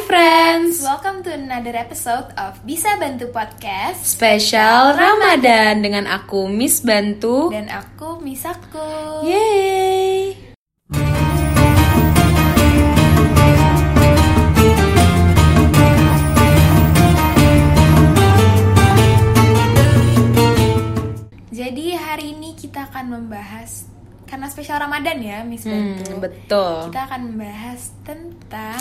friends, Welcome to another episode of Bisa Bantu Podcast spesial Ramadan dengan aku Miss Bantu. dan aku Misaku. Yeay. Jadi hari ini kita akan membahas karena spesial Ramadan ya, Miss Hmm, Bantu. betul. Kita akan membahas tentang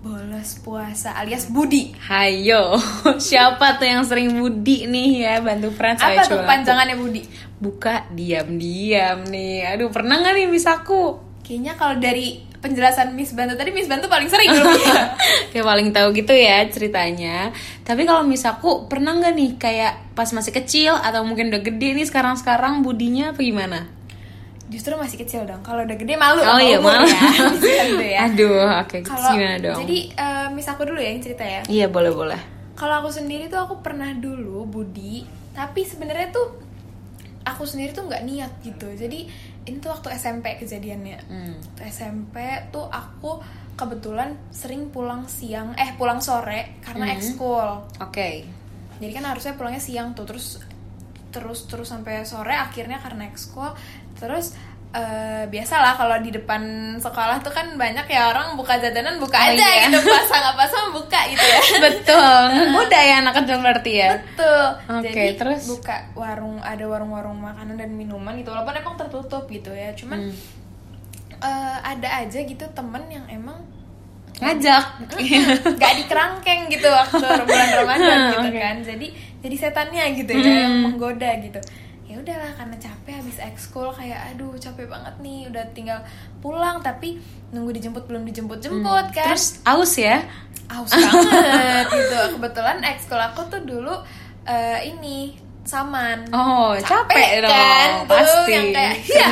bolos puasa alias budi. Hayo, siapa tuh yang sering budi nih ya bantu friends? Apa tuh panjangannya budi? Buka diam-diam nih. Aduh, pernah nggak nih Miss aku? Kayaknya kalau dari penjelasan Miss Bantu tadi Miss Bantu paling sering ya? Kayak paling tahu gitu ya ceritanya. Tapi kalau Miss aku pernah nggak nih kayak pas masih kecil atau mungkin udah gede nih sekarang-sekarang budinya apa gimana? Justru masih kecil dong. Kalau udah gede malu Oh iya, umur malu. ya. Bantu ya. Aduh, oke. Kalau gimana dong? jadi eh, Miss aku dulu ya yang cerita ya. Iya, boleh-boleh. Kalau aku sendiri tuh aku pernah dulu Budi, tapi sebenarnya tuh aku sendiri tuh nggak niat gitu. Jadi ini tuh waktu SMP kejadiannya. Hmm. Waktu SMP tuh aku kebetulan sering pulang siang, eh pulang sore karena Hmm. ekskul. Oke. Jadi kan harusnya pulangnya siang tuh terus terus terus sampai sore akhirnya karena ekskul terus eh, biasalah kalau di depan sekolah tuh kan banyak ya orang buka jajanan buka Oh, aja iya. gitu puasa nggak puasa mah buka gitu ya Betul. Mudah ya anak kecil berarti ya. Betul. Oke, Jadi terus? buka warung ada warung-warung makanan dan minuman gitu. Walaupun emang tertutup gitu ya. Cuman Hmm. eh, ada aja gitu temen yang emang Ngajak. gak dikerangkeng gitu waktu bulan Ramadan gitu Oke. kan. Jadi jadi setannya gitu ya yang Hmm. menggoda gitu. Ya udahlah karena capek habis ekskul kayak aduh capek banget nih udah tinggal pulang tapi nunggu dijemput belum dijemput-jemput kan. Hmm. Terus aus ya? aus banget gitu kebetulan ekskul aku tuh dulu eh, ini saman Oh, capek, Capek dong. kan, tuh, Pasti. yang kayak, iya.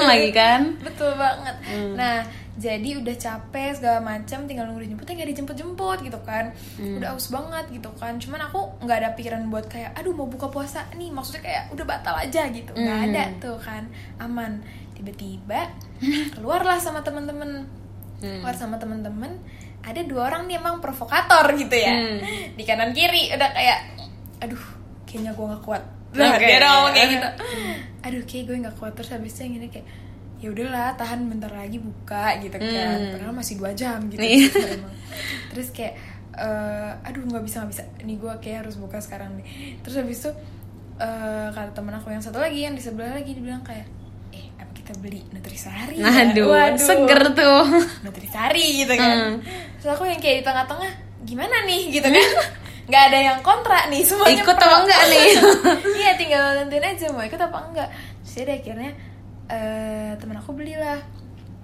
lagi kan? betul banget Hmm. nah jadi udah capek segala macam tinggal nunggu dijemputnya nggak dijemput jemput gitu kan. Hmm. udah aus banget gitu kan. Cuman aku nggak ada pikiran buat kayak aduh mau buka puasa nih. Maksudnya kayak udah batal aja gitu. Nggak Hmm. ada tuh kan. Aman. Tiba-tiba keluarlah sama temen-temen Hmm. keluar sama temen-temen ada dua orang nih emang provokator gitu ya. Hmm. di kanan kiri udah kayak aduh kayaknya gue nggak kuat. Nah, Oke. dia udah ngomong kayak gitu. Aduh kayak gue nggak kuat. Terus habisnya yang gini kayak ya udahlah tahan bentar lagi buka gitu kan Hmm. padahal masih dua jam gitu Iya. emang. terus kayak eh, aduh nggak bisa nggak bisa nih gue kayak harus buka sekarang nih terus habis itu eh, kata temen aku yang satu lagi yang di sebelah lagi dibilang kayak eh apa kita beli nutrisari ya?" Aduh, Waduh seger tuh. nutrisari gitu kan Hmm. terus aku yang kayak di tengah-tengah gimana nih gitu kan nggak ada yang kontra nih semuanya Ikut pro. apa enggak nih? iya tinggal nentuin aja mau ikut apa enggak terus ya akhirnya eh temen aku belilah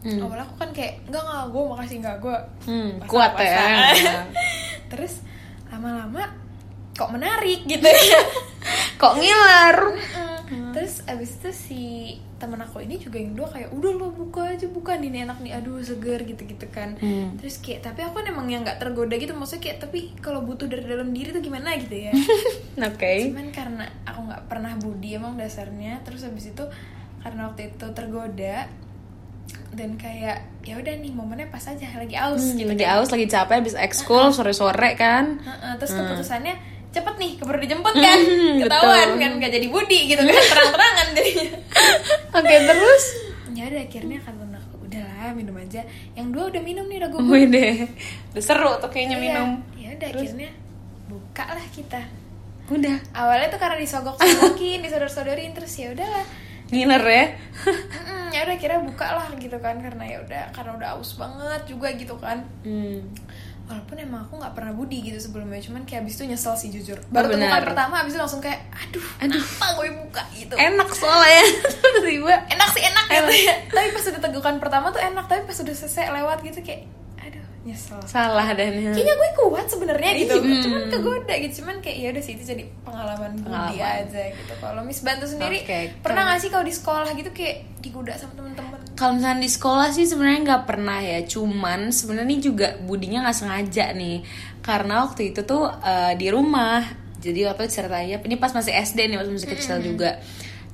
Hmm. awalnya aku kan kayak enggak enggak gue makasih enggak gue Hmm, kuat ya. terus lama-lama kok menarik gitu ya Kok ngiler? Mm. Terus abis itu si temen aku ini juga yang dua kayak udah lo buka aja buka nih ini enak nih aduh seger gitu gitu kan Hmm. terus kayak tapi aku kan emang yang nggak tergoda gitu maksudnya kayak tapi kalau butuh dari dalam diri tuh gimana gitu ya Oke. cuman karena aku nggak pernah budi emang dasarnya terus abis itu karena waktu itu tergoda dan kayak ya udah nih momennya pas aja lagi aus Hmm, gitu lagi kan. aus, lagi capek, habis ekskul sore-sore kan? Heeh, terus keputusannya cepet nih keburu dijemput kan Hmm, ketahuan betul. kan nggak jadi budi gitu kan terang-terangan jadinya Oke, terus? ya udah akhirnya kata aku udahlah minum aja yang dua udah minum nih udah Wih deh, udah seru tuh kayaknya Iya. minum. ya udah akhirnya buka lah kita Udah, awalnya tuh karena disogok-sogokin disodor-sodorin terus ya udahlah ngiler ya? Mm, ya udah kira buka lah gitu kan karena ya udah karena udah aus banget juga gitu kan Hmm. walaupun emang aku nggak pernah budi gitu sebelumnya cuman kayak abis itu nyesel sih jujur baru Oh, temukan pertama abis itu langsung kayak aduh Aduh. kenapa gue buka gitu Enak soalnya tiba-tiba. enak sih enak gitu ya tapi pas udah tegukan pertama tuh enak tapi pas udah selesai lewat gitu kayak nyesel. Salah dan. Kayaknya gue kuat sebenarnya gitu. Hmm. cuman kegoda gitu. Cuman kayak ya udah sih itu jadi pengalaman budi Pengalaman. aja gitu. Kalau Miss Bantu sendiri Oke, pernah nggak sih kalau di sekolah gitu kayak digoda sama temen-temen? Kalau misalnya di sekolah sih sebenarnya nggak pernah ya, cuman sebenarnya juga budinya nggak sengaja nih, karena waktu itu tuh eh, di rumah, jadi waktu itu ceritanya ini pas masih SD nih, pas masih kecil juga,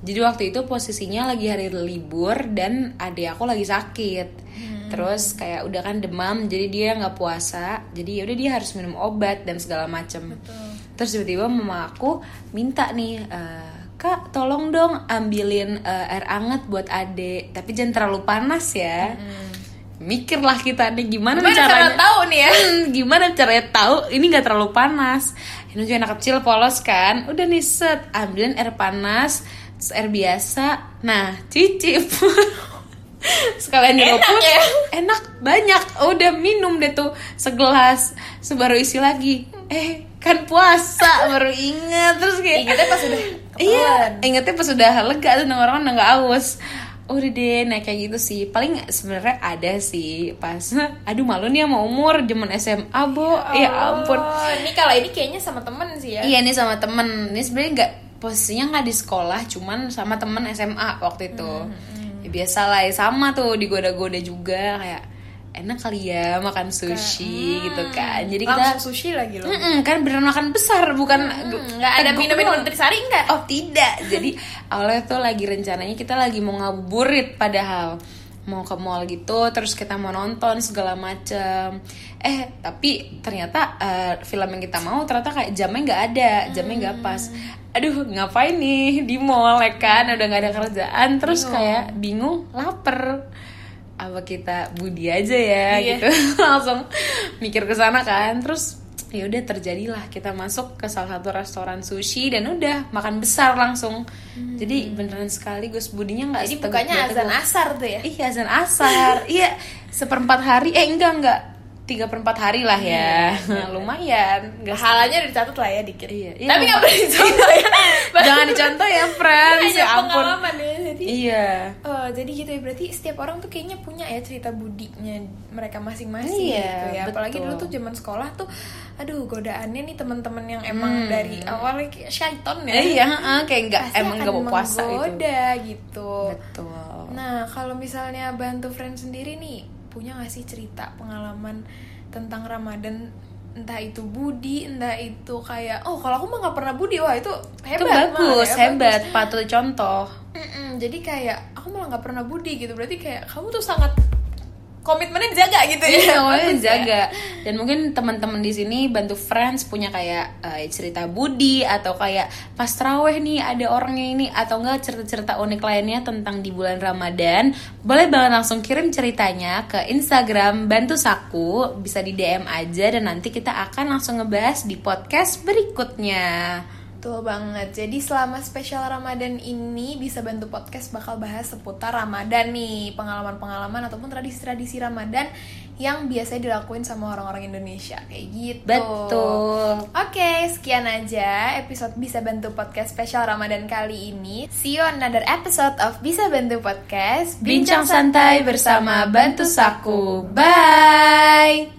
jadi waktu itu posisinya lagi hari libur dan adik aku lagi sakit, terus kayak udah kan demam jadi dia nggak puasa. Jadi ya udah dia harus minum obat dan segala macem. Terus tiba-tiba mama aku minta nih "Eh, kak tolong dong ambilin eh, air anget buat ade. Tapi jangan terlalu panas ya. Mikirlah kita nih gimana, Gimana cara caranya tahu nih ya? Hmm, gimana caranya tahu ini nggak terlalu panas. Ini juga anak kecil polos kan? Udah nih set ambilin air panas terus air biasa. Nah cicip sekalian nyeruput ya? enak banyak udah minum deh tuh segelas sebaru isi lagi eh kan puasa baru inget terus kayak Ingatnya pas udah Iya, ingetnya pas udah lega tuh orang udah nggak aus. Udah deh, nah kayak gitu sih. Paling sebenarnya ada sih pas, aduh malu nih sama umur zaman SMA, Bo. Ya ampun. Oh, ini kalau ini kayaknya sama temen sih ya. Iya nih sama temen. Ini sebenarnya nggak posisinya nggak di sekolah, cuman sama temen SMA waktu itu. Hmm, Ya, biasa lah, ya sama tuh digoda-goda juga kayak enak kali ya makan sushi gitu kan. Jadi kita Langsung sushi lagi loh. Mm-mm, kan beneran makan besar bukan Hmm, nggak ada teguk minum-minum nutrisari enggak? Oh tidak. Jadi awalnya tuh lagi rencananya kita lagi mau ngabuburit padahal mau ke mall gitu terus kita mau nonton segala macem. Eh tapi ternyata eh, film yang kita mau ternyata kayak jamnya nggak ada jamnya nggak pas. Aduh ngapain nih di mall ya kan? Udah nggak ada kerjaan terus kayak bingung lapar. Apa kita budi aja ya Iya. gitu. Langsung mikir ke sana kan. Terus ya udah terjadilah. Kita masuk ke salah satu restoran sushi dan udah makan besar langsung. Jadi beneran sekaligus budinya nggak Jadi bukannya dua azan asar tuh ya? iya azan asar. Iya seperempat hari. Eh enggak enggak tiga perempat hari lah ya lumayan nggak Pahalanya udah dicatat lah ya dikit. Iya, iya. Tapi nggak boleh dicontoh ya. jangan dicontoh ya friends ya ampun pengalaman ya. Jadi, iya Oh, jadi gitu ya berarti setiap orang tuh kayaknya punya ya cerita budinya mereka masing-masing Iya, gitu ya. Apalagi betul. dulu tuh zaman sekolah tuh aduh godaannya nih teman-teman yang emang dari awalnya kayak syaiton ya. Hmm. Eh, iya heeh, kayak nggak Pasti emang nggak mau puasa gitu menggoda gitu. betul Nah, kalau misalnya bantu friend sendiri nih, punya gak sih cerita pengalaman tentang Ramadan? Entah itu budi, entah itu kayak oh kalau aku mah nggak pernah budi, wah itu hebat itu bagus malah ya, hebat. Patut contoh. Mm-mm, jadi kayak aku malah nggak pernah budi gitu, berarti kayak kamu tuh sangat komitmennya dijaga gitu ya. Iya, awalnya Bagus ya. jaga. Dan mungkin teman-teman di sini bantu friends punya kayak eh, cerita Budi atau kayak pas teraweh nih ada orangnya ini atau enggak cerita-cerita unik lainnya tentang di bulan Ramadan. Boleh banget langsung kirim ceritanya ke Instagram Bantu Saku, bisa di DM aja dan nanti kita akan langsung ngebahas di podcast berikutnya. Betul banget. Jadi selama spesial Ramadan ini bisa bantu podcast bakal bahas seputar Ramadan nih, pengalaman-pengalaman ataupun tradisi-tradisi Ramadan yang biasanya dilakuin sama orang-orang Indonesia kayak gitu. Betul. Oke, sekian aja episode Bisa Bantu Podcast spesial Ramadan kali ini. See you on another episode of Bisa Bantu Podcast. Bincang santai bersama Bantu Saku. Bye.